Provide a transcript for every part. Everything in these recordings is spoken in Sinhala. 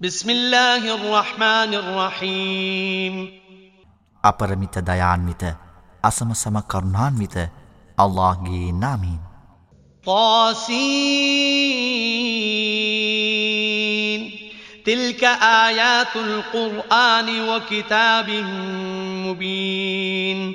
بسم الله الرحمن الرحيم අපරමිත දයාන්විත අසමසම කරුණාන්විත අල්ලාහ්ගේ නාමයෙන් طاسين تلك آيات القرآن وكتاب مبين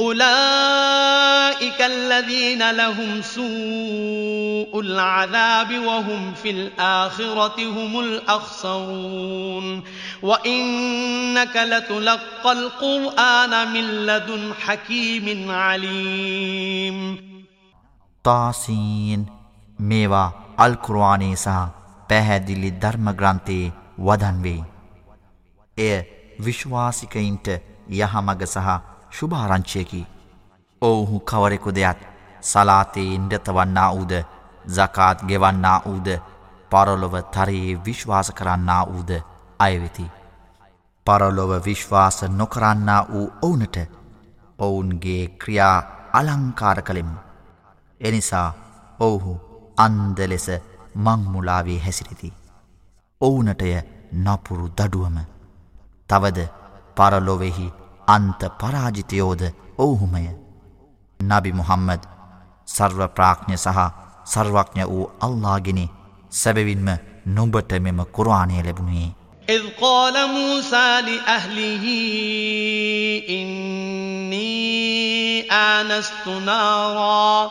أولئك الذين لهم سوء العذاب وهم في الآخرة هم الأخسرون وإنك لتلقى القرآن من لدن حكيم عليم තාසීන් මේවා අල්කුරවානේ සහ පැහැදිලි ධර්මග්‍රන්ථයේ වදන් වෙයි. එය විශ්වාසිකයින්ට යහමග සහ ශුභාරංචයකි. ඔවුහු කවරෙකු දෙයක් සලාතයේ ඉන්ඩතවන්නා වූද ဇ කාත් ගෙවන්නා වූද පරොලොව තරයේ විශ්වාස කරන්නා වූද අයවෙති. පරොලොව විශ්වාස නොකරන්නා වූ ඔවුනට ඔවුන්ගේ ක්‍රියා අලංකාර කළෙමු. එනිසා ඔවුහු අන්ද ලෙස මංමුලාවේ හැසිරිති. ඔවුනටය නපුරු දඩුවම තවද පරලොවෙහි අන්ත පරාජිතයෝද ඔවුහුමය නබි මුහම්මද සර්ව ප්‍රාඥ්‍ය සහ සර්වඥ වූ අල්ලාගෙන සැබවින්ම නුඹට මෙම කුරවානය ලැබුණේ إذ قال موسى لأهله إني آنست نارا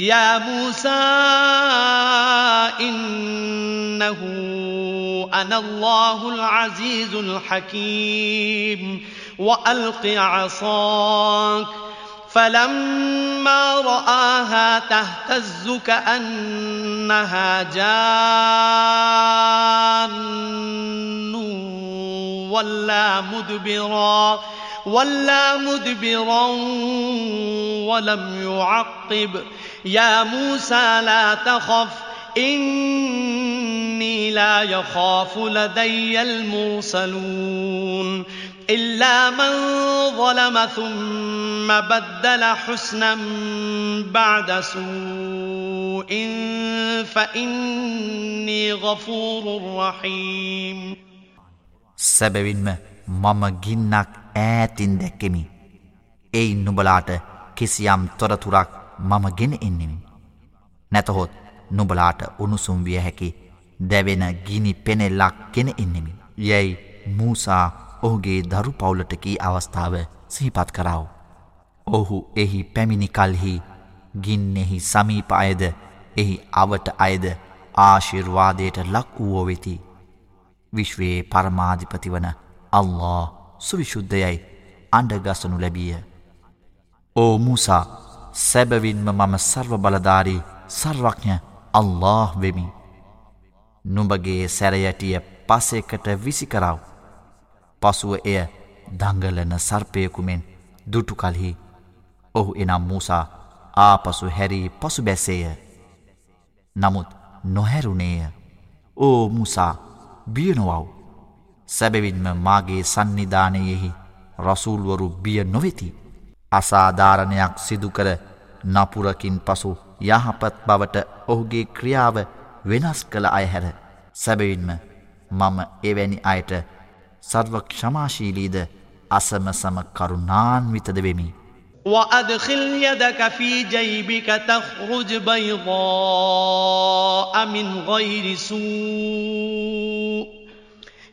يا موسى إنه أنا الله العزيز الحكيم. وألق عصاك فلما رآها تهتز كأنها جان. ولا مدبرا ولا مدبرا ولم يعقب. يا موسى لا تخف إني لا يخاف لدي المرسلون إلا من ظلم ثم بدل حسنا بعد سوء فإني غفور رحيم සැබවින්ම මම ගින්නක් ඈතින් දැක්කෙමි. එයින් නුබලාට කිසියම් තොරතුරක් මම ගෙන එන්නෙමි. නැතහොත් නුබලාට උණුසුම් විය හැකි දැවෙන ගිනි පෙනෙල්ලක් ගෙන එන්නෙමි. යැයි මූසා ඔහුගේ දරු පවුලටකී අවස්ථාව සිහිපත් කරාව. ඔහු එහි පැමිණි කල්හි ගින්නෙහි සමීප අයද එහි අවට අයද ආශිර්වාදයට ලක් වූෝ වෙති. විශ්වයේ පරමාධිපති වන අල්له සුවිශුද්ධයයි අන්ඩගසනු ලැබිය. ඕ මුසා සැබවින්ම මම සර්ව බලධාරී සර්වඥ අල්له වෙමි. නුඹගේ සැරයටිය පසෙකට විසිකරව. පසුව එය දංගලන සර්පයකුමෙන් දුටු කල්හි ඔහු එනම් මූසා ආපසු හැරී පසු බැසේය. නමුත් නොහැරුණේය. ඕ මුසා බියනොවව්. සැබවින්ම මාගේ සන්නිධානයෙහි රසූල්වරු බිය නොවෙති. අසාධාරණයක් සිදුකර නපුරකින් පසු යහපත් බවට ඔහුගේ ක්‍රියාව වෙනස් කළ අයහැර සැබවින්ම මම එවැනි අයට සර්ව ක්ෂමාශීලීද අසමසම කරුණාන්විතද වෙමි. وأدخل يدك في جيبك تخرج بيضاء من غير سوء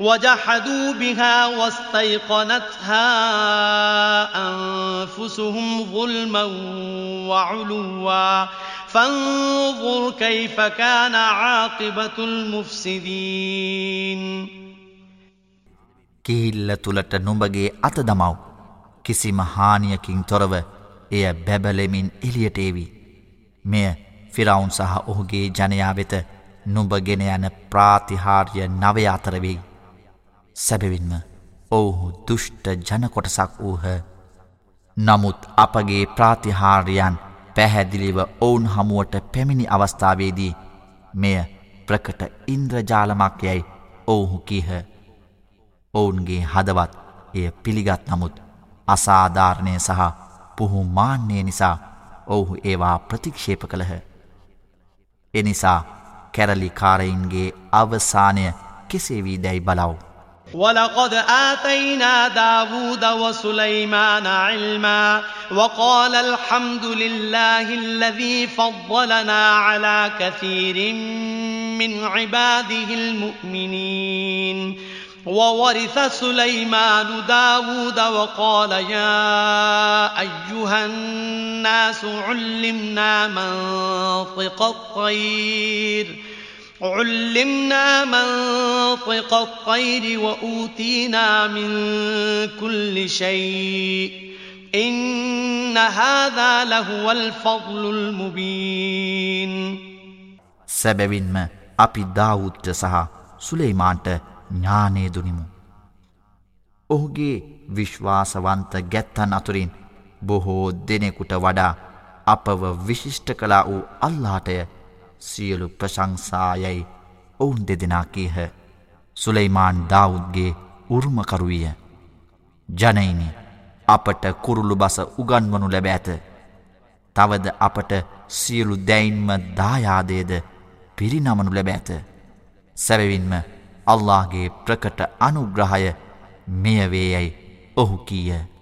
وجحدوا بها واستيقنتها أنفسهم ظلما وعلوا فانظر كيف كان عاقبة المفسدين කිහිල්ල තුළට නුඹගේ අත දමව් කිසිම හානියකින් තොරව එය බැබලෙමින් එලියට ඒවි. මෙය ෆිරවුන් සහ ඔහුගේ ජනයා වෙත නුඹගෙන යන ප්‍රාතිහාර්ය නවය අතරවෙයි. සැබවින්ම ඔවුහු දුෂ්ට ජනකොටසක් වූහ. නමුත් අපගේ ප්‍රාතිහාර්යන් පැහැදිලිව ඔවුන් හමුවට පැමිණි අවස්ථාවේදී මෙය ප්‍රකට ඉන්ද්‍රජාලමක් යැයි ඔවුහු කීහ. ඔවුන්ගේ හදවත් එය පිළිගත් නමුත් අසාධාරණය සහ පුහු මාන්‍යය නිසා ඔවුහු ඒවා ප්‍රතික්ෂේප කළහ. එනිසා කැරලිකාරයින්ගේ අවසානය කෙසේවී දැයි බලව් ولقد آتينا داود وسليمان علما وقال الحمد لله الذي فضلنا على كثير من عباده المؤمنين. وورث سليمان داود وقال يا أيها الناس علمنا منطق الطير. علمنا منطق الطير وأوتينا من كل شيء إن هذا لهو الفضل المبين සැබැවින්ම අපි දාවුත්ට සහ සුලේමාන්ට ඥානය දුනිමු. ඔහුගේ විශ්වාසවන්ත ගැත්තන් අතුරින් බොහෝ දෙනෙකුට වඩා අපව විශිෂ්ට කලා වූ අල්ලාටය සියලු ප්‍රශංසායයි. ඔවුන් දෙදෙනා කීහ. සුලයිමාන් දාවුද්ගේ උරුමකරුවිය. ජනයිනි අපට කුරුළු බස උගන්වනු ලැබ ඇත. තවද අපට සියලු දැයින්ම දායාදයද පිරිනමනු ලැබ ඇත. සැබවින්ම අල්لهගේ ප්‍රකට අනුග්‍රහය මෙයවේයැයි ඔහු කීය.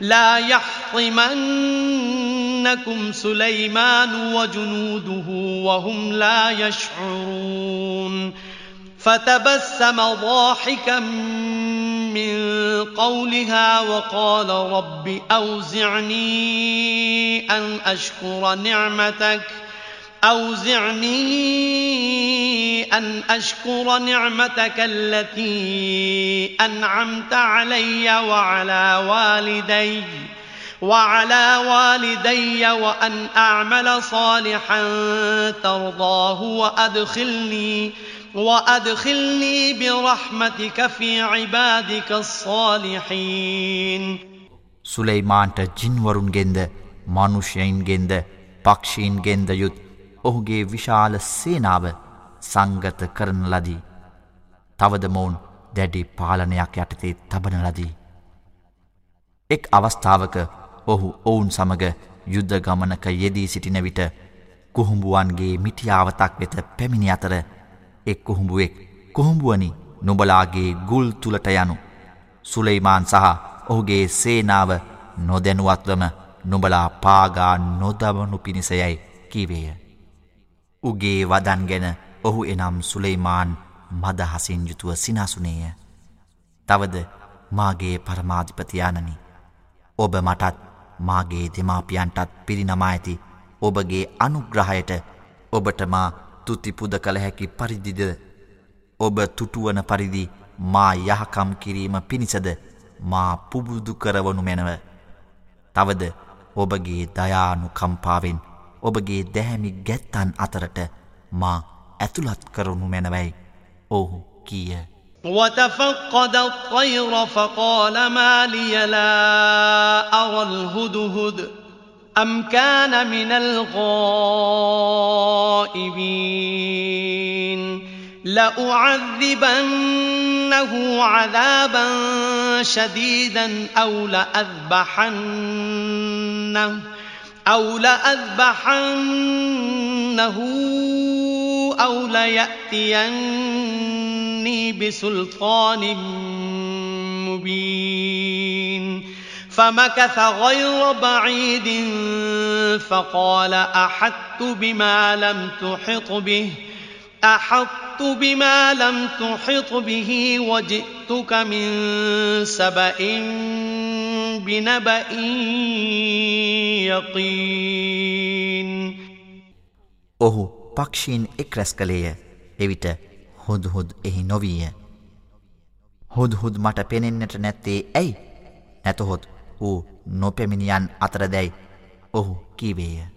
لا يحطمنكم سليمان وجنوده وهم لا يشعرون. فتبسم ضاحكا من قولها وقال رب أوزعني أن أشكر نعمتك. أوزعني أن أشكر نعمتك التي أنعمت علي وعلى والدي وعلى والدي وأن أعمل صالحا ترضاه وأدخلني وأدخلني برحمتك في عبادك الصالحين සුලයිමාන්ට ජින්වරුන්ගෙන්ද මනුෂ්‍යයින්ගෙන්ද පක්ෂීන්ගෙන්ද යුත් ඔහුගේ විශාල සේනාව සංගත කරන ලදී. තවද මොවුන් දැඩි පාලනයක් යටතේ තබන ලදී. එක් අවස්ථාවක ඔහු ඔවුන් සමග යුද්ධ ගමනක යෙදී සිටින විට කුහුඹුවන්ගේ මිටියාවතක් වෙත පැමිණි අතර එක් කුහුඹුවෙක් කුහුඹුවනි නොබලාගේ ගුල් තුළට යනු. සුලෙයිමාන් සහ ඔහුගේ සේනාව නොදැනුවත්වම නොබලා පාගා නොදවනු පිණිසයයි කීවේය. උගේ වදන් ගැන ඔහු එනම් සුලෙයිමාන් මදහසින් යුතුව සිනාසුනේය. තවද මාගේ පරමාධිපතියානනි. ඔබ මටත් මාගේ දෙමාපියන්ටත් පිරිනමා ඇති ඔබගේ අනුග්‍රහයට ඔබටමා තුතිපුද කළ හැකි පරිදිද ඔබ තුටුවන පරිදි මා යහකම් කිරීම පිණිසද මා පුබුදු කරවනු මැනව. තවද ඔබගේ දයානු කම්පාවෙන් ඔබගේ දැහැමි ගැත්තන් අතරට මා ඇතුළත් කරනු මැනවයි ඔහු කීය. وتفقد الطير فقال ما لي لا أرى الهدهد أم كان من الغائبين لأعذبنه عذابا شديدا أو لأذبحنه أو لأذبحنه أو ليأتيني بسلطان مبين فمكث غير بعيد فقال أحدت بما لم تحط به أحطت بما لم تحط به وجئتك من سبأ بنبأ يقين ඔහු පක්ෂීන් එක් රැස් කළේය එවිට හුදහුද එහි නොවීය හුදහුද මට පෙනෙන්නට නැත්තේ ඇයි නැතහොත් වූ නොපැමිණියන් අතරදැයි ඔහු කීවේය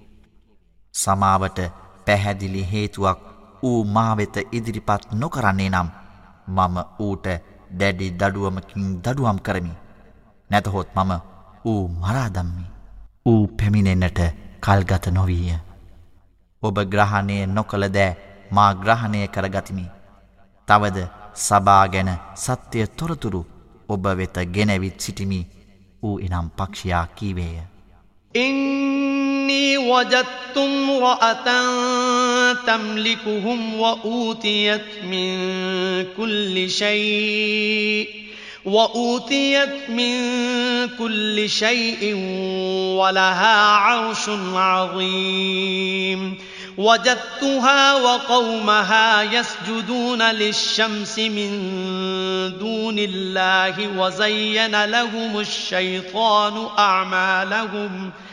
සමාවට පැහැදිලි හේතුවක් ඌ මාවෙත ඉදිරිපත් නොකරන්නේ නම් මම ඌට දැඩි දඩුවමකින් දඩුවම් කරමි. නැතහොත් මම ඌ මරාදම්මි. ඌ පැමිණෙන්නට කල්ගත නොවීය. ඔබ ග්‍රහණය නොකළ දෑ මා ග්‍රහණය කරගතිමි. තවද සබා ගැන සත්‍යය තොරතුරු ඔබ වෙත ගෙනැවිත් සිටිමි ඌ එනම් පක්ෂයා කීවේය. إني وجدت امرأة تملكهم وأوتيت من كل شيء وأوتيت من كل شيء ولها عرش عظيم وجدتها وقومها يسجدون للشمس من دون الله وزين لهم الشيطان أعمالهم ۖ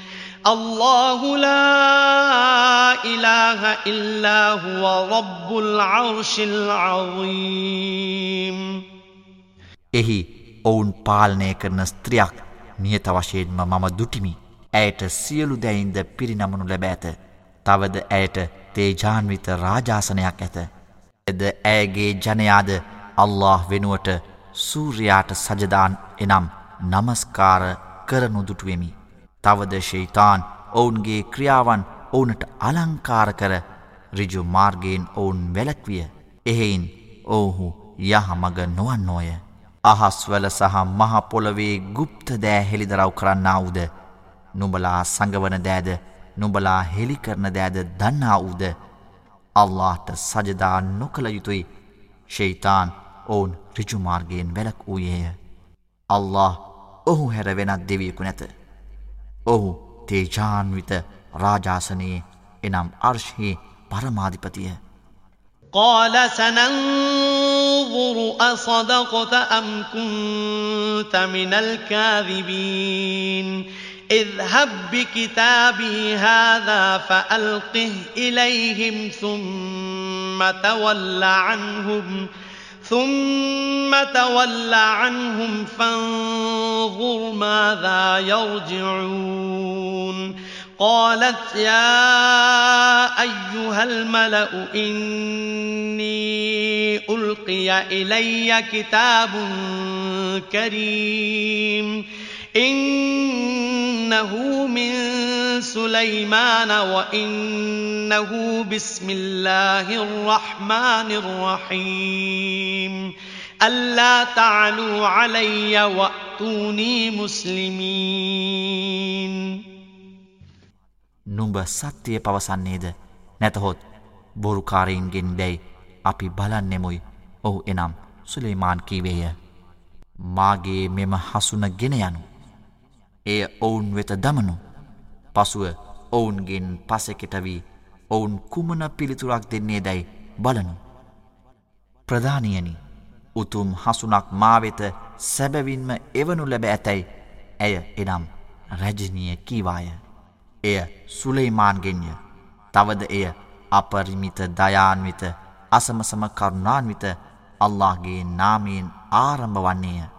الله لا إله إلا هو رب العرش العظيم එහි ඔවුන් පාලනය කරන ස්ත්‍රියක් නියත වශයෙන්ම මම දුටිමි. ඇයට සියලු දැයින්ද පිරිනමනු ලැබ ඇත. තවද ඇයට තේජාන්විත රාජාසනයක් ඇත. එද ඇයගේ ජනයාද අල්له වෙනුවට සූරයාට සජදාන් එනම් නමස්කාර කරනුදුටුවමි. තවද ශෙහිතාන් ඔවුන්ගේ ක්‍රියාවන් ඕනට අලංකාර කර රිජු මාර්ගයෙන් ඔවුන් වැලැක්විය එහෙයින් ඔවුහු යහමග නොවන්නෝය. අහස්වල සහ මහපොළොවේ ගුප්ත දෑ හෙළිදරව් කරන්නාවුද නුඹලා සඟවන දෑද? නුඹලා හෙළිකරන දෑද දන්නාවුද අල්ලාට සජදා නොකළ යුතුයි. ශෙයිතාන් ඔවුන් රිජුමාර්ගයෙන් වැලක් වූයේය අල්له ඔහු හැර වෙනත් දෙවියකු නැත. ඔහු තේජාන්විත රාජාසනයේ එනම් අර්ශ්හි පරමාධිපතිය. قال سننظر أصدقت أم كنت من الكاذبين اذهب بكتابي هذا فألقه إليهم ثم تول عنهم ۖ ثم تول عنهم فانظر ماذا يرجعون قالت يا أيها الملأ إني ألقي إلي كتاب كريم إنه من سليمان وإنه بسم الله الرحمن الرحيم ألا تعلوا علي وأتوني مسلمين නුඹ සත්‍යය පවසන්නේද නැතහොත් බොරුකාරයින්ගෙන් දැයි අපි බලන්නෙමුයි ඔහු එනම් සුලේමාන් කීවේය මාගේ මෙම හසුන ගෙන යනු එය ඔවුන් වෙත දමනු පසුව ඔවුන්ගෙන් පසෙකෙට වී ඔවුන් කුමන පිළිතුරක් දෙන්නේ දැයි බලනු. ප්‍රධානියනි උතුම් හසුනක් මාවෙත සැබවින්ම එවනු ලැබ ඇතැයි ඇය එනම් රැජනීය කීවාය. එය සුලේමාන්ගෙන්ය තවද එය අපරිමිත දයාන්විත අසමසම කරුණාන්විත අල්لهගේ නාමයෙන් ආරම්භ වන්නේය.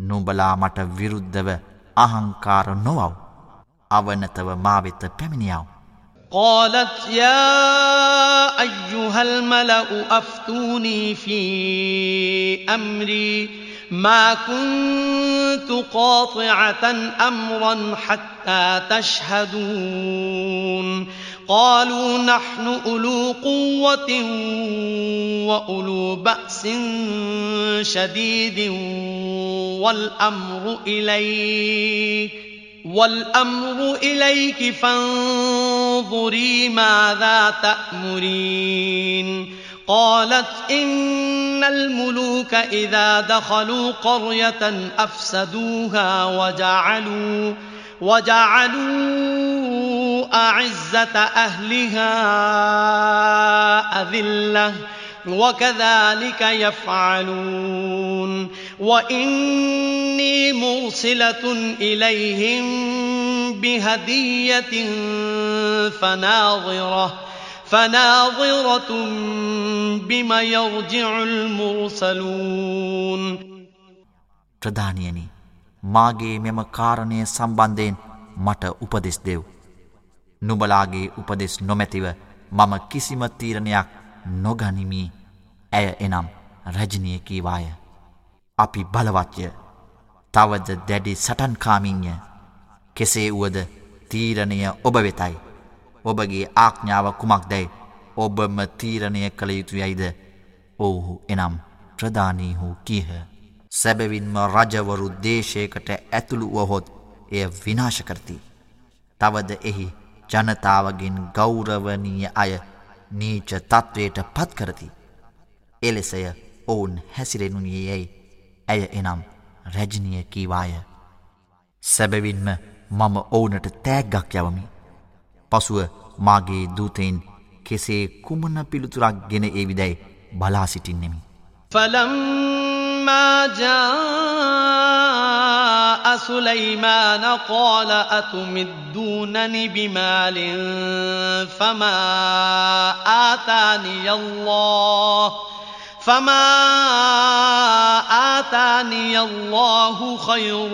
නුඹලා මට විරුද්ධව අහංකාර නොවව්. අවනතව මාවෙත පැමිණියාව. قالت يا أيها الملأ أفتوني في أمري ما كنت قاطعة أمرا حتى تشهدون قالوا نحن أولو قوة وأولو بأس شديد والأمر إليك والأمر إليك فانظري ماذا تأمرين. قالت إن الملوك إذا دخلوا قرية أفسدوها وجعلوا وجعلوا أعزة أهلها أذلة وكذلك يفعلون وإني مرسلة إليهم بهدية فناظرة فناظرة بما يرجع المرسلون ප්‍රධානියනි මාගේ මෙම කාරණය සම්බන්ධයෙන් මට උපදෙස් දෙව්. නුබලාගේ උපදෙස් නොමැතිව මම කිසිම තීරණයක් නොගනිමී ඇය එනම් රජනය කීවාය. අපි බලවත්ය තවද දැඩි සටන්කාමින්ය කෙසේ වුවද තීරණය ඔබ වෙතයි. ඔබගේ ආඥාව කුමක් දැයි ඔබම තීරණය කළ යුතු යයිද ඔවුහු එනම් ප්‍රධානීහු කීහ. සැබවින්ම රජවරු දේශයකට ඇතුළු වහොත් එය විනාශ කරති. තවද එහි ජනතාවගෙන් ගෞරවනීය අය නීච තත්ත්වයට පත් කරති. එලෙසය ඔවුන් හැසිරෙනුයේ යැයි ඇය එනම් රැජනය කීවාය. සැබවින්ම මම ඔවුනට තෑග්ගක් යවමි. පසුව මාගේ දූතයෙන් කෙසේ කුමන පිළිතුරක් ගෙන ඒවිදැයි බලා සිටින්නෙමි. فلما جاء سليمان قال أتمدونني بمال فما آتاني الله فما آتاني الله خير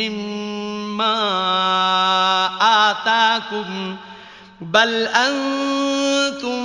مما آتاكم بل أنتم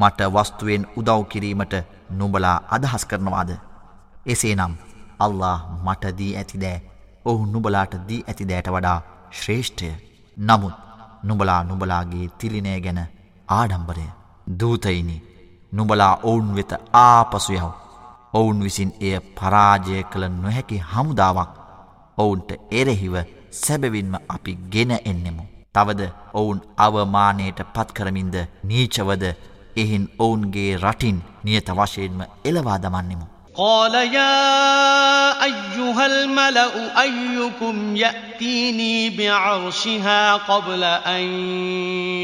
මට වස්තුවෙන් උදව් කිරීමට නුඹලා අදහස් කරනවාද? එසේනම් අල්له මට දී ඇතිදෑ ඔහු නුබලාට දී ඇතිදෑට වඩා ශ්‍රේෂ්ඨය. නමුත් නුබලා නුබලාගේ තිලිනය ගැන ආඩම්බරය. දූතයිනි නුබලා ඔවුන් වෙත ආපසු යව් ඔවුන් විසින් එය පරාජය කළ නොහැකි හමුදාවක්. ඔවුන්ට එරෙහිව සැබවින්ම අපි ගෙන එන්නෙමු. තවද ඔවුන් අවමානයට පත්කරමින්ද නීචවද එහෙන් ඔවුන්ගේ රටින් නියත වශයෙන්ම එළවා දමන්නෙමු. قال يا أيها الملأ أيكم يأتيني بعرشها قبل أن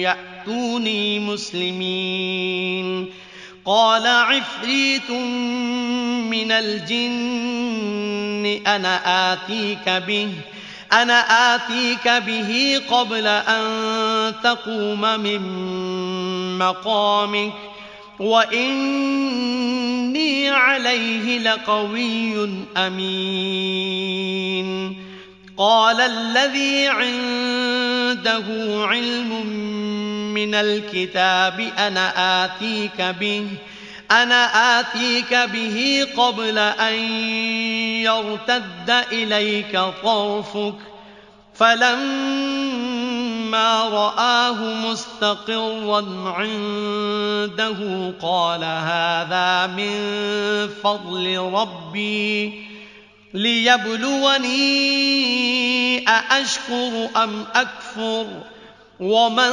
يأتوني مسلمين قال عفريت من الجن أنا آتيك به أنا آتيك به قبل أن تقوم من مقامك وإني عليه لقوي أمين. قال الذي عنده علم من الكتاب أنا آتيك به أنا آتيك به قبل أن يرتد إليك طرفك. فلما رآه مستقرا عنده قال هذا من فضل ربي. ليبلوني أأشكر أم أكفر؟ ومن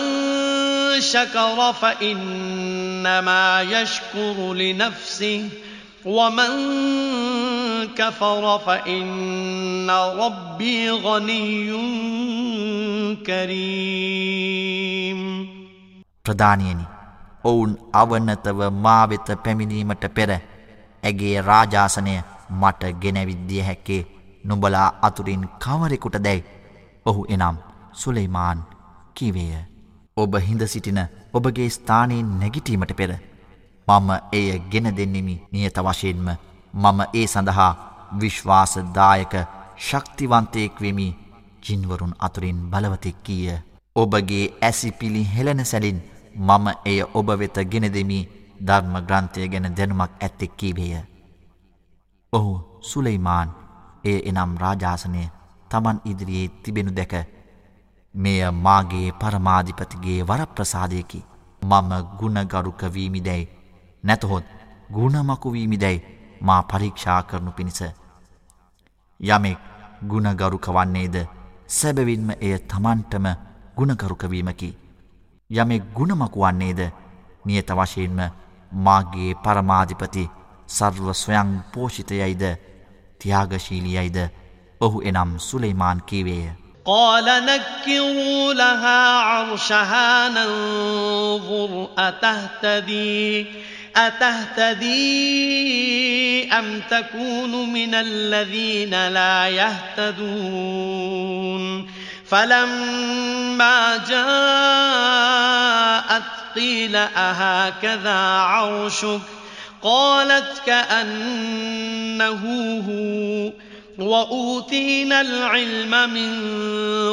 شكر فإنما يشكر لنفسه ومن كفر فإن ربي غني كريم ප්‍රධානියනි ඔවුන් අවනතව මා වෙත පැමිණීමට පෙර ඇගේ රාජාසනය මට ගෙනවිද්දිය හැක්කේ නුඹලා අතුරින් කවරෙකුට දැයි ඔහු එනම් සුලෙයිමාන් කිවේය ඔබ හිඳ සිටින ඔබගේ ස්ථානයෙන් නැගිටීමට පෙර මම එය ගෙන දෙන්නෙමි. නියත වශයෙන්ම මම ඒ සඳහා විශ්වාසදායක ශක්තිවන්තයෙක් වෙමි. ජින්වරුන් අතුරින් බලවතෙක් කීය. ඔබගේ ඇසිපිලි හෙළන සැලින් මම එය ඔබ වෙත ගෙන දෙමි. ධර්ම ග්‍රන්ථය ගැන දැනුමක් ඇත්තෙක් කීවේය. ඔහු සුලෙයිමාන් එය එනම් රාජාසනය තමන් ඉදිරියේ තිබෙනු දැක මෙය මාගේ පරමාධිපතිගේ වරප්‍රසාදයකි. මම ගුණගරුකවීමිදැයි නැතහොත් ගුණමකුවීමිදැයි මා පරීක්ෂා කරනු පිණිස. යමෙක් ගුණගරුක වන්නේද සැබවින්ම එය තමන්ටම ගුණකරුකවීමකි යමෙක් ගුණමකු වන්නේද? නියත වශයෙන්ම මාගේ පරමාධිපති සර්ව ස්වයං පෝෂිතයයිද? තියාගශීලියයිද? ඔහු එනම් සුලෙයිමාන් කීවේය. قال نكروا لها عرشها ننظر أتهتدي؟ أتهتدي أم تكون من الذين لا يهتدون؟ فلما جاءت قيل أهكذا عرشك؟ قالت كأنه هو. وأوتينا العلم من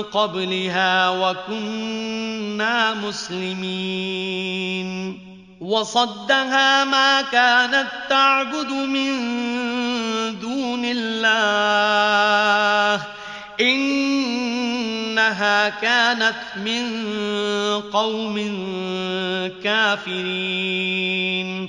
قبلها وكنا مسلمين وصدها ما كانت تعبد من دون الله إنها كانت من قوم كافرين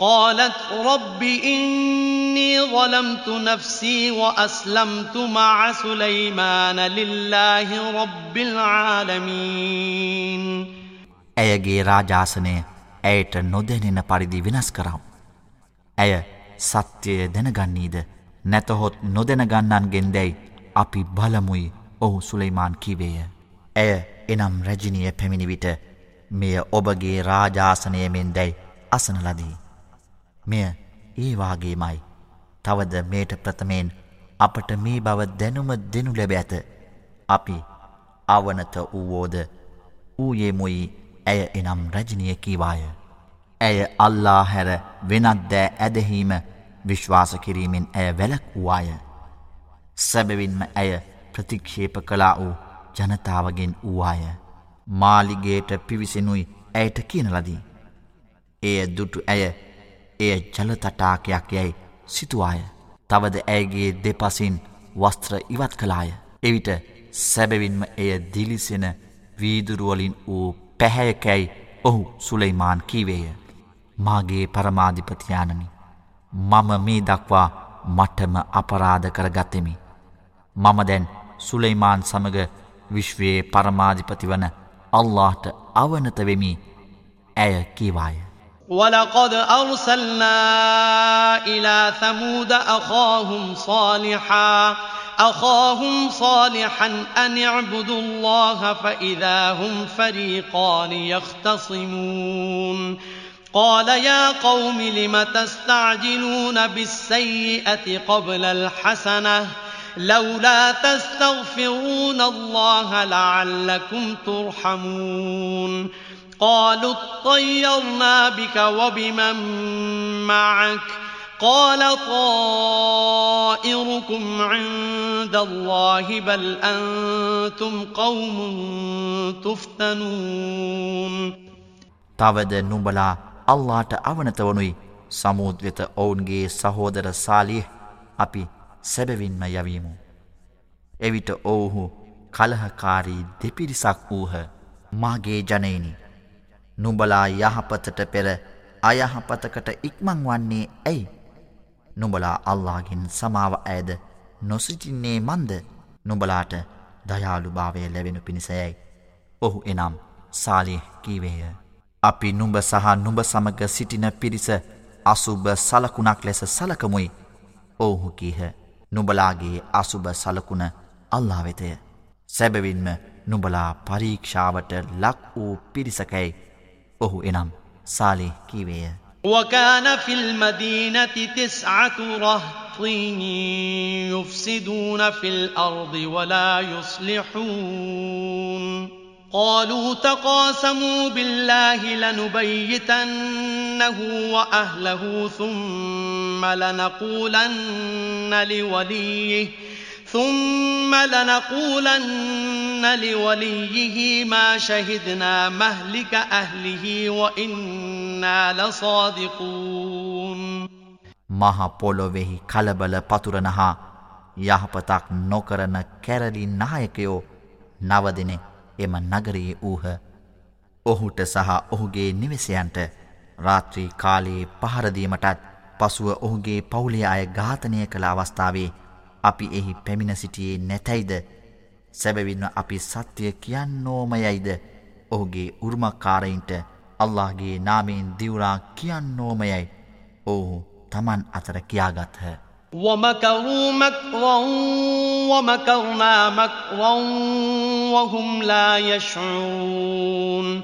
قالت رب إني ظلمت نفسي وأسلمت مع سليمان لله رب العالمين ඇයගේ රාජාසනය ඇයට නොදැනෙන පරිදි වෙනස් කරම්. ඇය සත්‍යය දැනගන්නීද නැතහොත් නොදැනගන්නන්ගෙන් දැයි අපි බලමුයි ඔහු සුලයිමාන් කිවේය. ඇය එනම් රැජිනිය පැමිණිවිට මෙය ඔබගේ රාජාසනයමෙන් දැයි අසනලදී. මෙය ඒවාගේමයි තවද මේට ප්‍රථමයෙන් අපට මේ බව දැනුම දෙනු ලැබ ඇත. අපි අවනත වූවෝද ඌයේමුයි ඇය එනම් රජනය කීවාය. ඇය අල්ලා හැර වෙනත් දෑ ඇදහීම විශ්වාස කිරීමෙන් ඇය වැලක් වූවාය. සැබවින්ම ඇය ප්‍රතික්ෂේප කලා වූ ජනතාවගෙන් වූවාය. මාලිගේට පිවිසෙනුයි ඇයට කියන ලදී. එය දුටු ඇය එය ජලතටාකයක් යැයි සිතුවාය. තවද ඇයගේ දෙපසින් වස්ත්‍ර ඉවත් කලාය. එවිට සැබවින්ම එය දිලිසෙන වීදුරුවලින් වූ පැහැයකැයි ඔහු සුලයිමාන් කීවේය. මාගේ පරමාධිපතියානනි. මම මේ දක්වා මටම අපරාධ කරගත්තෙමි. මම දැන් සුලයිමාන් සමග විශ්වයේ පරමාධිපති වන අල්لهට අවනතවෙමි ඇය කීවාය. ولقد أرسلنا إلى ثمود أخاهم صالحا أخاهم صالحا أن اعبدوا الله فإذا هم فريقان يختصمون. قال يا قوم لم تستعجلون بالسيئة قبل الحسنة؟ لولا تستغفرون الله لعلكم ترحمون. قالوا اطيرنا بك وبمن معك قال طائركم عند الله بل أنتم قوم تفتنون තවද නුඹලා අල්ලාට අවනත වනුයි සමුද්වෙත ඔවුන්ගේ සහෝදර සාලිය අපි සැබවින්ම යවීමු. එවිට ඔවුහු කලහකාරී දෙපිරිසක් වූහ මාගේ ජනයිනි. නුඹලා යහපතට පෙර අයහපතකට ඉක්මං වන්නේ ඇයි. නුඹලා අල්ලාගෙන් සමාව ඇද නොසිටින්නේ මන්ද නුඹලාට දයාලු භාවය ලැබෙනු පිණිසයයි. ඔහු එනම් සාලිය කීවේය. අපි නුඹ සහ නුඹ සමග සිටින පිරිස අසුභ සලකුණක් ලෙස සලකමුයි. ඔවුහු කීහ. නුබලාගේ අසුභ සලකුණ අල්ලා වෙතය. සැබවින්ම නුබලා පරීක්ෂාවට ලක් වූ පිරිසකැයි ඔහු එනම් සාලි කීවේය. وكان في المدينة تسعة رهط يفسدون في الأرض ولا يصلحون قالوا تقاسموا بالله لنبيتنه وأهله ثم لنقولن لوليه ثم لنقولن لوليه ما شهدنا مهلك أهله وإنا لصادقون මහා පොළොවෙහි කලබල පතුරන හා යහපතක් නොකරන කැරලි නායකයෝ නවදිනේ එම නගරයේ වූහ ඔහුට සහ ඔහුගේ නිවසයන්ට රාත්‍රී කාලයේ පහරදීමටත් පසුව ඔහුගේ පවුලේ අය ඝාතනය කළ අවස්ථාවේ අපි එහි පැමිණ සිටියේ නැතැයිද? සැබවින්ව අපි සත්‍යය කියන්නෝමයයිද? ඔහුගේ උර්මකාරයින්ට අල්لهගේ නාමයෙන් දිවුරා කියන්නෝමයයි. ඔහු තමන් අතර කියාගත්හ. وَمَكَرُوا مَكْرًا وَمَكَرْنَا مَكْرًا وَهُمْ لَا يَشْعُرُونَ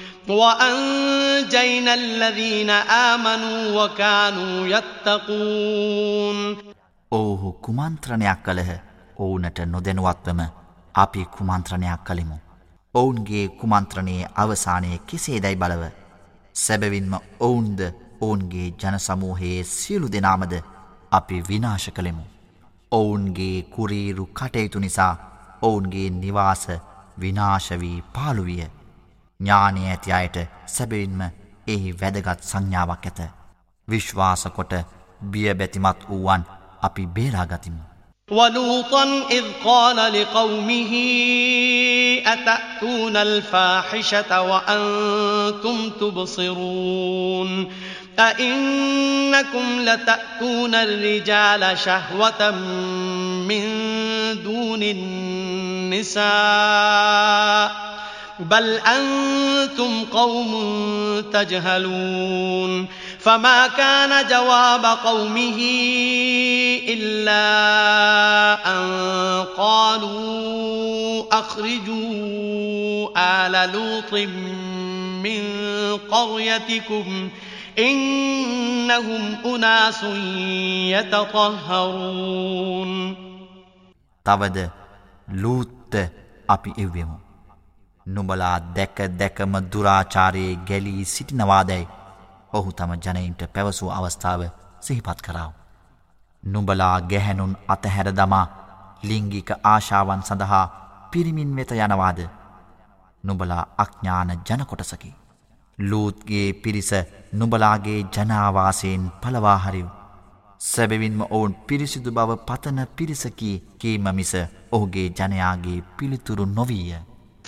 وأنجينا الذين آمنوا وكانوا يتقون ඔවුහු කුමන්ත්‍රණයක් කළහ ඔවුනට නොදැනුවත්වම අපි කුමන්ත්‍රණයක් කළෙමු. ඔවුන්ගේ කුමන්ත්‍රණයේ අවසානය කෙසේදැයි බලව. සැබවින්ම ඔවුන්ද ඔවුන්ගේ ජනසමූහයේ සියලු දෙනාමද අපි විනාශ කළෙමු. ඔවුන්ගේ කුරීරු කටයුතු නිසා ඔවුන්ගේ නිවාස විනාශවී පාළුවිය ඥානය ඇති අයට සැබවින්ම එහි වැදගත් සංඥාවක් ඇත. විශ්වාසකොට බිය බැතිමත් වූවන් අපි බේරාගතිමු. ولوطا إذ قال لقومه أتأتون الفاحشة وأنتم تبصرون أئنكم لتأتون الرجال شهوة من دون النساء بل أنتم قوم تجهلون فما كان جواب قومه إلا أن قالوا أخرجوا آل لوط من قريتكم إنهم أناس يتطهرون තවද ලූත්ත අපි එව්වෙමු. නුඹලා දැක දැකම දුරාචාරයේ ගැලී සිටිනවාදැයි ඔහු තම ජනයින්ට පැවසූ අවස්ථාව සිහිපත් කරාව. නුඹලා ගැහැනුන් අතහැර දමා ලිංගික ආශාවන් සඳහා පිරිමින් වෙත යනවාද නුඹලා අඥ්ඥාන ජනකොටසකි. ලූත්ගේ පිරිස නුබලාගේ ජනාවාසයෙන් පලවාහරිව්. සැබවින්ම ඔවුන් පිරිසිදු බව පතන පිරිසකි කීම මිස ඔහුගේ ජනයාගේ පිළිතුරු නොවීය.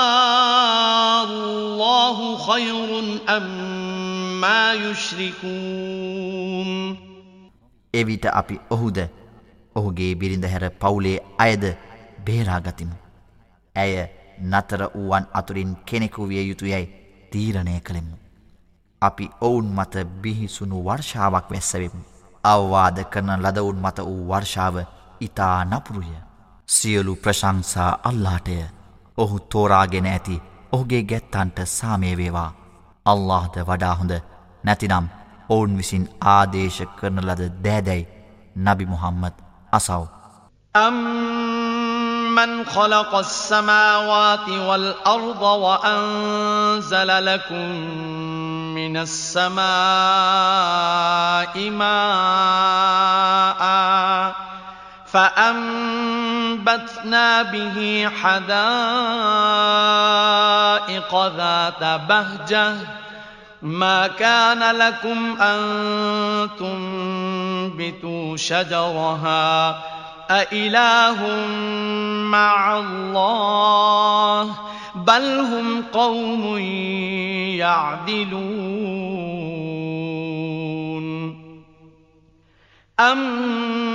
الله خير أما يشركون එවිට අපි ඔහුද ඔහුගේ බිරිඳ හැර පවුලේ අයද බේරාගතිමු. ඇය නතර වූවන් අතුරින් කෙනෙකු විය යුතු යැයි තීරණය කළෙමු. අපි ඔවුන් මත බිහිසුණු වර්ෂාවක් වැස්සවෙමු. අවවාද කරන ලදවුන් මත වූ වර්ෂාව ඉතා නපුරුය. සියලු ප්‍රශංසා අල්ලාටය ඔහු තෝරාගෙන ඇති ඔහුගේ ගැත්තන්ට සාමයවේවා අල්لهද වඩාහොඳ නැතිනම් ඔවුන් විසින් ආදේශ කරන ලද දෑදැයි නබි මුහම්මත් අසව්. أَمَّنْ خَلَقَ السَّمَاوَاتِ وَالْأَرْضَ وَأَنزَلَ لَكُم مِّنَ السَّمَاءِ مَاءً فَأَمَّا فَأَنبَتْنَا بِهِ حَدَائِقَ ذَاتَ بَهْجَةٍ ما كان لكم أن تنبتوا شجرها أإله مع الله بل هم قوم يعدلون أمن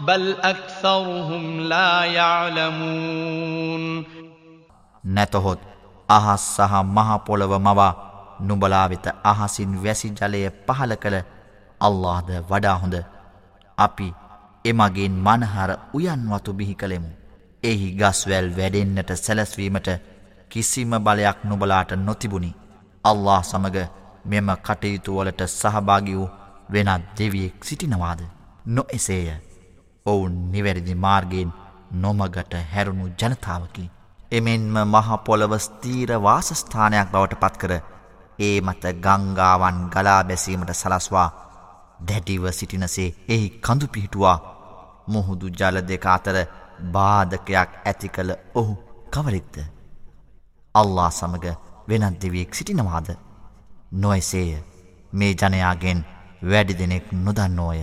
بل أكثرهم لا يعلمون නැතහොත් අහස් සහ මහ පොළව මවා නුඹලා වෙත අහසින් වැසි ජලය පහල කළ අල්ලාහ්ද වඩා හොඳ අපි එමගින් මනහර උයන්වතු බිහි කළෙමු. එහි ගස්වැල් වැඩෙන්නට සැලැස්වීමට කිසිම බලයක් නුබලාට නොතිබුණි. අල්له සමග මෙම කටයුතුවලට සහභාගි වූ වෙනත් දෙවියෙක් සිටිනවාද. නො එසේය. ඔවුන් නිවැරදි මාර්ගයෙන් නොමගට හැරුණු ජනතාවකි. එමෙන්ම මහපොළව ස්තීර වාසස්ථානයක් බවට පත්කර ඒ මත ගංගාවන් ගලා බැසීමට සලස්වා දැඩිව සිටිනසේ එහි කඳු පිහිටුවා මුහුදු ජල දෙක අතර බාධකයක් ඇති කළ ඔහු කවරෙක්ද. අල්ලා සමග වෙනත් දෙවියෙක් සිටිනවාද. නොයසේය මේ ජනයාගෙන් වැඩි දෙනෙක් නොදන්නෝය.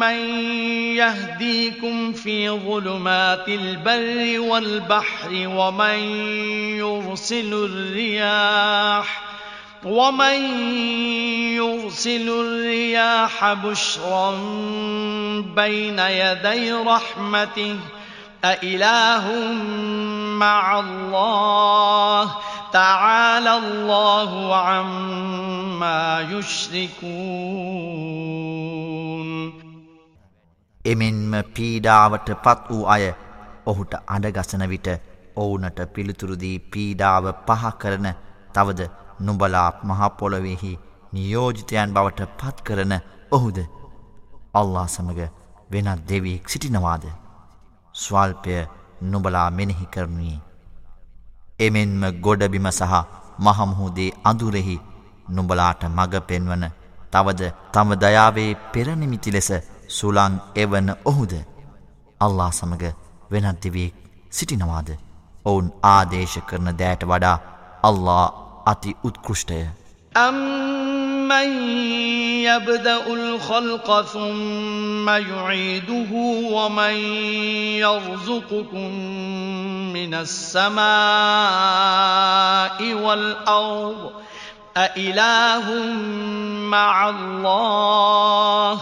أمن يهديكم في ظلمات البر والبحر ومن يرسل الرياح ومن يرسل الرياح بشرا بين يدي رحمته أإله مع الله تعالى الله عما يشركون එමෙන්ම පීඩාවට පත් වූ අය ඔහුට අඩගසන විට ඔවුනට පිළිතුරුදී පීඩාව පහ කරන තවද නුඹලා මහපොළොවෙහි නියෝජිතයන් බවට පත් කරන ඔහුද? අල්ලා සමඟ වෙනත් දෙවියෙක් සිටිනවාද? ස්වල්පය නුබලා මෙනෙහි කරනුයේ. එමෙන්ම ගොඩබිම සහ මහමුහුදේ අඳුරෙහි නුඹලාට මඟ පෙන්වන තවද තම දයාවේ පෙරනිමිති ලෙස සුළං එවන ඔහුද අල්ලා සමඟ වෙනත් දෙවියෙක් සිටිනවාද ඔවුන් ආදේශ කරන දෑට වඩා අල්ලා අති උත්කෘෂ්ටය أَمَّن يَبْدَأُ الْخَلْقَ ثُمَّ يُعِيدُهُ وَمَن يَرْزُقُكُم مِّنَ السَّمَاءِ وَالْأَرْضِ أإله مع الله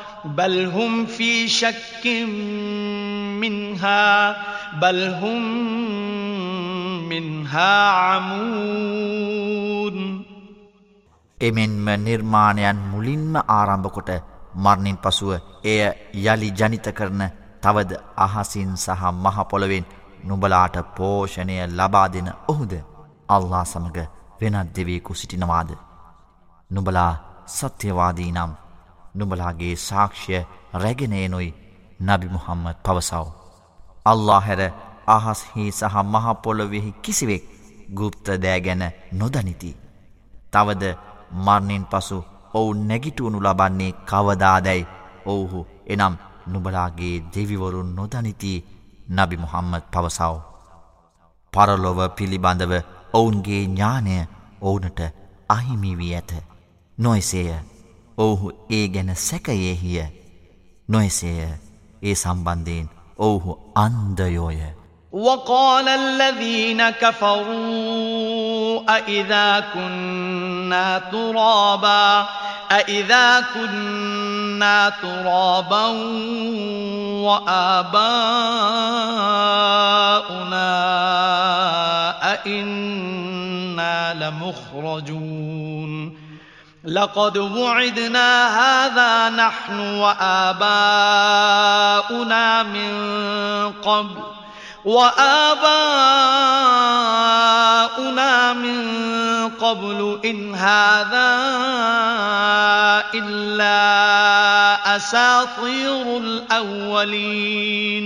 بل هم في شك منها بل هم منها عمون එමෙන්ම නිර්මාණයන් මුලින්ම ආරම්භකොට මරණින් පසුව එය යළි ජනිත කරන තවද අහසින් සහ මහපොළොවෙන් නුබලාට පෝෂණය ලබා දෙන ඔහුද අල්ලා සමඟ වෙනත් දෙවේකු සිටිනවාද නුබලා සත්‍යවාදී නම් නුබලාගේ සාක්ෂ්‍ය රැගෙනයනුයි නබි මුහම්මද පවසව. අල්له හැර අහස්හි සහ මහපොළොවෙහි කිසිවෙක් ගුප්ත දෑගැන නොදනිති. තවද මරණින් පසු ඔවුන් නැගිටුවනු ලබන්නේ කවදාදැයි ඔවුහු එනම් නුබලාගේ දෙවිවරුන් නොදනිති නබි මුහම්මද පවසව. පරලොව පිළිබඳව ඔවුන්ගේ ඥානය ඔවුනට අහිමිවී ඇත. නොයසේය ඔවුහු ඒ ගැන සැකයෙහිය නොයසේය ඒ සම්බන්ධයෙන් ඔවුහු අන්දයෝය. وقال الذين كفروا أإذا كنا ترابا أإذا كنا ترابا وآباؤنا أئنا لمخرجون لقد وعدنا هذا نحن وآباؤنا من قبل وآباؤنا من قبل إن هذا إلا أساطير الأولين.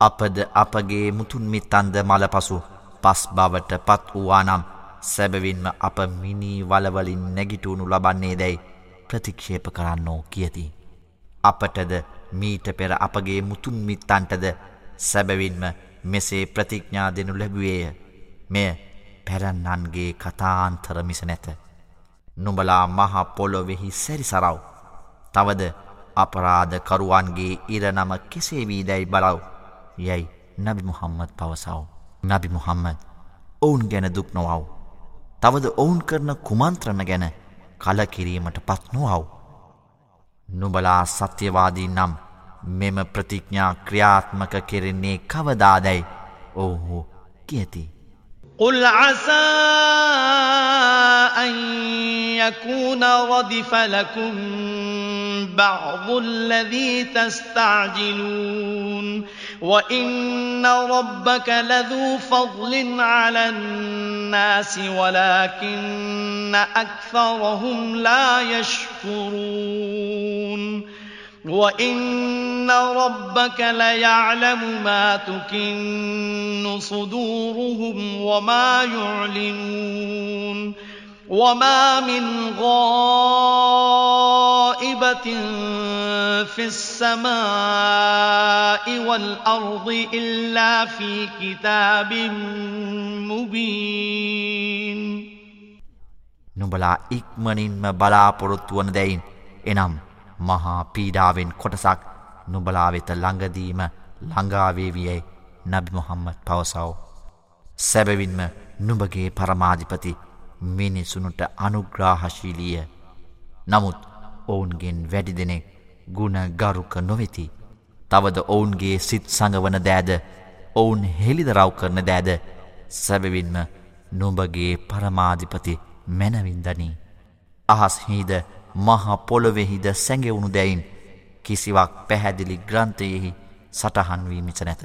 අපද අපගේ මුතුන්මිත්තන්ද මලපසු පස් බවට පත් වූවානම් සැබවින්ම අප මිනී වලවලින් නැගිටුණු ලබන්නේ දැයි ප්‍රතික්ෂේප කරන්නෝ කියති. අපටද මීට පෙර අපගේ මුතුන්මිත්තන්ටද සැබවින්ම මෙසේ ප්‍රතිඥා දෙනු ලැබුවේය මෙය පැරන්නන්ගේ කතාන්තර මිස නැත. නුඹලා මහා පොලොවෙහි සැරිසරව්. තවද අපරාධ කරුවන්ගේ ඉරනම කෙසේ වී දැයි බලව්. යැයි නබි මුහම්මද පවසව. නබි මුහම්මද ඔවුන් ගැන දුක් නොවව්. තවද ඔවුන් කරන කුමන්ත්‍රණ ගැන කලකිරීමට පත් නොවව්. නුබලා සත්‍යවාදී නම් මෙම ප්‍රතිඥා ක්‍රියාත්මක කෙරෙන්නේ කවදාදැයි ඔවුහු කියති. قل عسى أن يكون ردف لكم بعض الذي تستعجلون وإن ربك لذو فضل على الناس ولكن أكثرهم لا يشكرون وإن ربك ليعلم ما تكن صدورهم وما يعلنون وما من غائبة في السماء والأرض إلا في كتاب مبين නුඹලා ඉක්මනින්ම බලාපොරොත්තු වන දැයින් එනම් මහා පීඩාවෙන් කොටසක් නුබලා වෙත ළඟදීම ළඟාවේවියයි නබි මොහම්මත් පවසව. සැබවින්ම නුඹගේ පරමාධිපති මිනිසුනුට අනුග්‍රාහශීලිය නමුත් ඔවුන්ගෙන් වැඩි දෙනෙක් ගුණ ගරුක නොවෙති. තවද ඔවුන්ගේ සිත් සඟවන දෑද ඔවුන් හෙළිදරව් කරන දෑද සැබවින්ම නුඹගේ පරමාධිපති මැනවින්දනී. අහස් හිද මහ පොළොවෙහිද සැඟවුණු දැයින් කිසිවක් පැහැදිලි ග්‍රන්ථයෙහි සටහන් වී මිස නැත.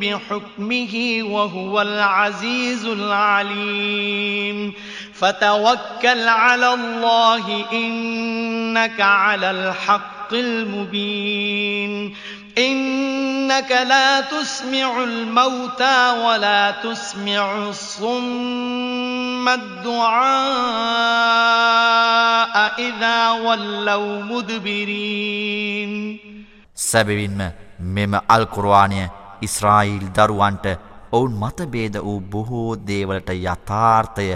بحكمه وهو العزيز العليم فتوكل على الله إنك على الحق المبين إنك لا تسمع الموتى ولا تسمع الصم الدعاء إذا ولوا مدبرين සැබවින්ම මෙම අල්කුරවානය ඉස්රායිල් දරුවන්ට ඔවුන් මතබේද වූ බොහෝ දේවලට යථාර්ථය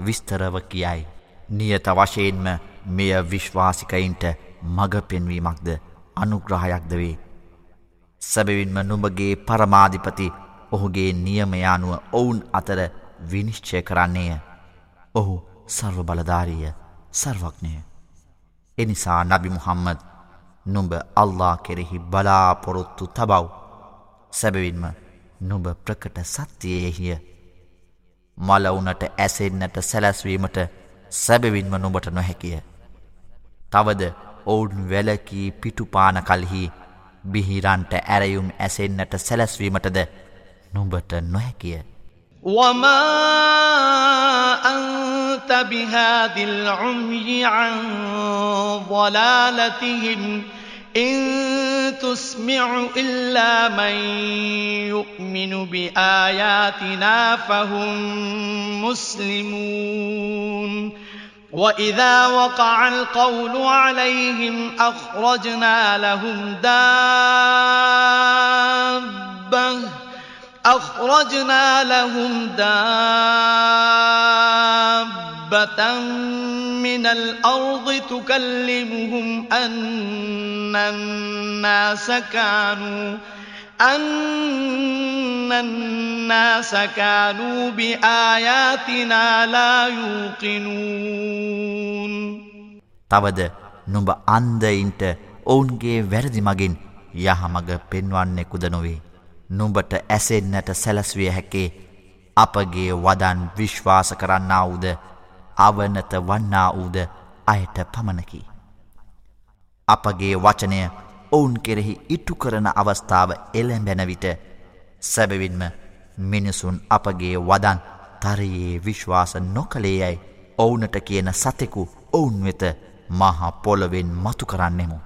විස්තරව කියයි. නියත වශයෙන්ම මෙය විශ්වාසිකයින්ට මඟ පෙන්වීමක්ද අනුග්‍රහයක්ද වේ. සැබවින්ම නුඹගේ පරමාධිපති ඔහුගේ නියමයානුව ඔවුන් අතර විනිශ්චය කරන්නේය. ඔහු සර්ව බලධාරීය සර්වක්නය. එනිසා නබි මුහම්මද නුඹ අල්ලා කෙරෙහි බලාපොරොත්තු තබව්. සැබවින්ම නුඹ ප්‍රකට සත්‍යයෙහිය මලවුනට ඇසෙන්නට සැලැස්වීමට සැබවින්ම නොබට නොහැකිය. තවද ඔවුන් වැලකී පිටුපාන කල්හි බිහිරන්ට ඇරයුම් ඇසෙන්නට සැලැස්වීමටද නුඹට නොහැකිය. وما أنت بهذه العمي عن ضلالتهم إن تسمع إلا من يؤمن بآياتنا فهم مسلمون. وإذا وقع القول عليهم أخرجنا لهم دابة أخرجنا لهم دابة. من الأرض تكلمهم أن الناس كانوا أن الناس كانوا بآياتنا لا يوقنون තවද නුඹ අන්දයින්ට ඔවුන්ගේ වැරදි මගින් යහමග පෙන්වන්නෙකුද නොවේ. නුඹට ඇසෙන්නට සැලස්විය හැකේ අපගේ වදන් විශ්වාස කරන්නාවුද අවනත වන්නා වූද අයට පමණකි. අපගේ වචනය ඔවුන් කෙරෙහි ඉටු කරන අවස්ථාව එළැඹැන විට සැබවින්ම මිනිසුන් අපගේ වදන් තරයේ විශ්වාස නොකළේ යැයි ඔවුනට කියන සතෙකු ඔවුන් වෙත මහා පොළොවෙන් මතු කරන්නෙමු.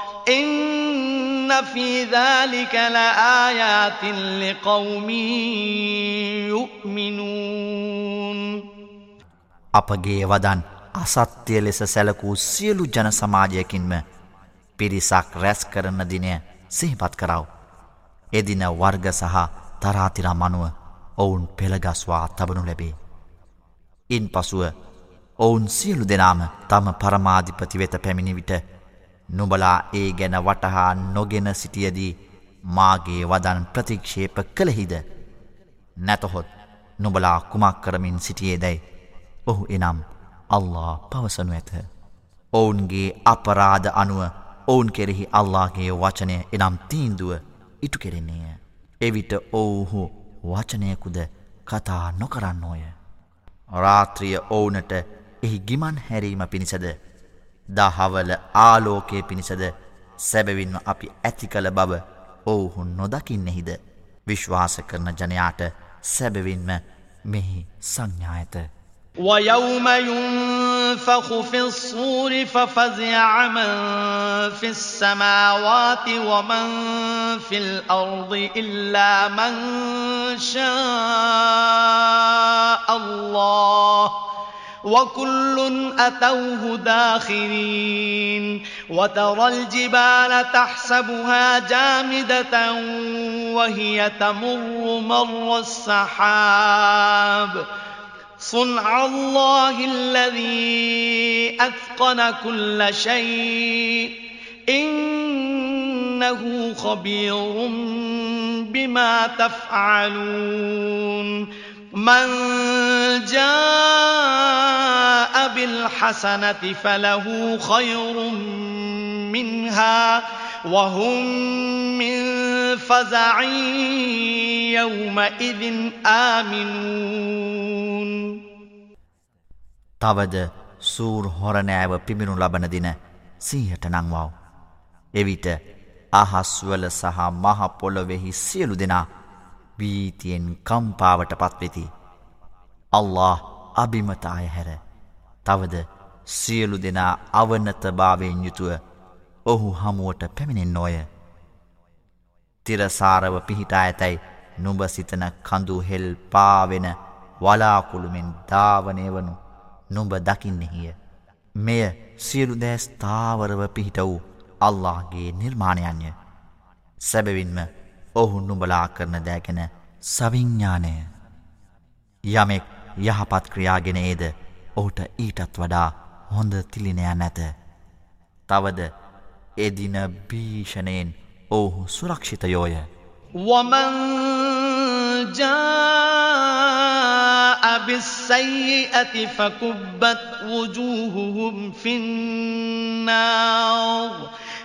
إن في ذلك لآيات لقوم يؤمنون අපගේ වදන් අසත්‍යය ලෙස සැලකූ සියලු ජන සමාජයකින්ම පිරිසක් රැස් කරන දිනය සිහිපත් කරව. එදින වර්ග සහ තරාතිරා මනුව ඔවුන් පෙළගස්වා තබනු ලැබේ. ඉන් පසුව ඔවුන් සියලු දෙනාම තම පරමාධිපති වෙත පැමිණි විට නුබලා ඒ ගැන වටහා නොගෙන සිටියදී මාගේ වදන් ප්‍රතික්ෂේප කළෙහිද. නැතහොත් නුබලා කුමක් කරමින් සිටියේ දැයි ඔහු එනම් අල්له පවසනු ඇත. ඔවුන්ගේ අපරාධ අනුව ඔවුන් කෙරෙහි අල්ලාගේ වචනය එනම් තීන්දුව ඉටු කෙරෙන්නේය. එවිට ඔවුහු වචනයකුද කතා නොකරන්නෝය. රාත්‍රිය ඔවුනට එහි ගිමන් හැරීම පිණිසද දහවල ආලෝකය පිණිසද සැබවින්ම අපි ඇති කළ බව ඔවුහු නොදකින්නෙහිද විශ්වාස කරන ජනයාට සැබවින්ම මෙහි සංඥායත ويوم ينفخ في الصور ففزع من في السماوات ومن في الأرض إلا من شاء الله وكل أتوه داخرين وترى الجبال تحسبها جامدة وهي تمر مر السحاب. صنع الله الذي أتقن كل شيء. إنه خبير بما تفعلون. من جاء بالحسنة فله خير منها وهم من فزع يومئذ آمنون තවද සූර් හොරනෑව පිමිණු ලබන දින සීහට නංවව්. එවිට අහස්වල සහ මහපොළොවෙහි සියලු දෙනා වීතියෙන් කම්පාවට පත්වෙති. අල්له අභිමතාය හැර තවද සියලු දෙනා අවනතභාවයෙන් යුතුව ඔහු හමුවට පැමිණෙන් නොය. තිරසාරව පිහිටා ඇතැයි නුඹ සිතන කඳු හෙල් පාවෙන වලාකුළුමෙන් ධාවනය වනු නුඹ දකින්නෙහිය. මෙය සියලු දෑස් ථාවරව පිහිට වූ අල්ලාගේ නිර්මාණයන්ය. සැබවින්ම ඔහු නුඹලා කරන දෑගෙන සවිඤ්ඥානය යමෙක් යහපත් ක්‍රියාගෙන ඒද ඔහුට ඊටත් වඩා හොඳ තිලිනය නැත තවද එදින භීෂණයෙන් ඔහු සුරක්ෂිතයෝය ومن جاء بالسيئة فكبت وجوههم في النار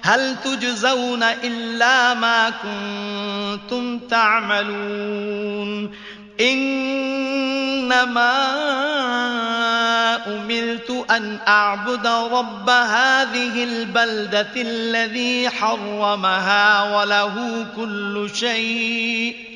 هل تجزون إلا ما كنتم تعملون؟ إنما أمرت أن أعبد رب هذه البلدة الذي حرمها وله كل شيء.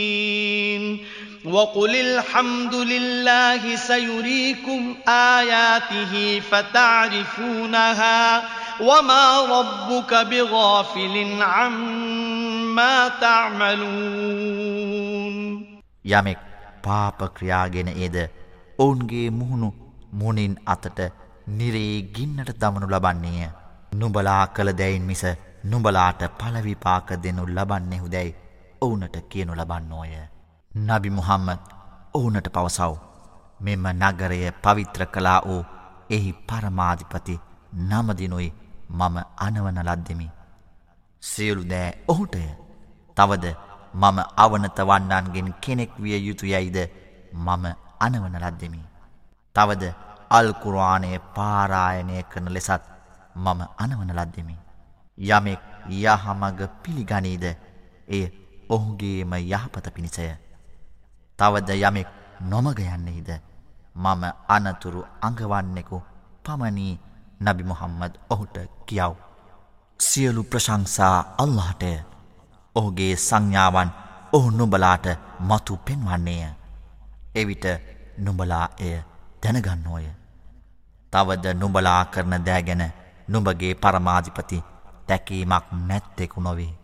وقل الحمد لله سيريكم آياته فتعرفونها وما ربك بغافل عما تعملون යමෙක් පාප ක්‍රියාගෙන ඒද ඔවුන්ගේ මුහුණු මුණින් අතට නිරේ ගින්නට දමනු ලබන්නේය. නුබලා කළ දැයින් මිස නුබලාට පලවිපාක දෙනු ලබන්නෙහු දැයි ඔවුනට කියනු ලබන්නෝය. නබි මුහම්මද ඔවුනට පවසව්. මෙම නගරය පවිත්‍ර කලා වූ එහි පරමාධිපති නමදිනුයි මම අනවන ලද්දෙමි. සියලු දෑ ඔහුටය. තවද මම අවනත වන්නන්ගෙන් කෙනෙක් විය යුතු යයිද මම අනවන ලද්දෙමි. තවද අල්කුරවානය පාරායනය කරන ලෙසත් මම අනවන ලද්දෙමි. යමෙක් යහමග පිළිගනීද එය ඔහුගේම යහපත පිණිසය. තවද යමෙක් නොමගයන්නෙහිද මම අනතුරු අඟවන්නෙකු පමණී නබි මොහම්මද ඔහුට කියව්. සියලු ප්‍රශංසා අල්لهටය ඔහුගේ සංඥාවන් ඔහු නුබලාට මතු පෙන්වන්නේය. එවිට නුබලා එය දැනගන්නෝය. තවද නුබලා කරන දෑගැන නුඹගේ පරමාධිපති තැකීමක් නැත්තෙකු නොවේ.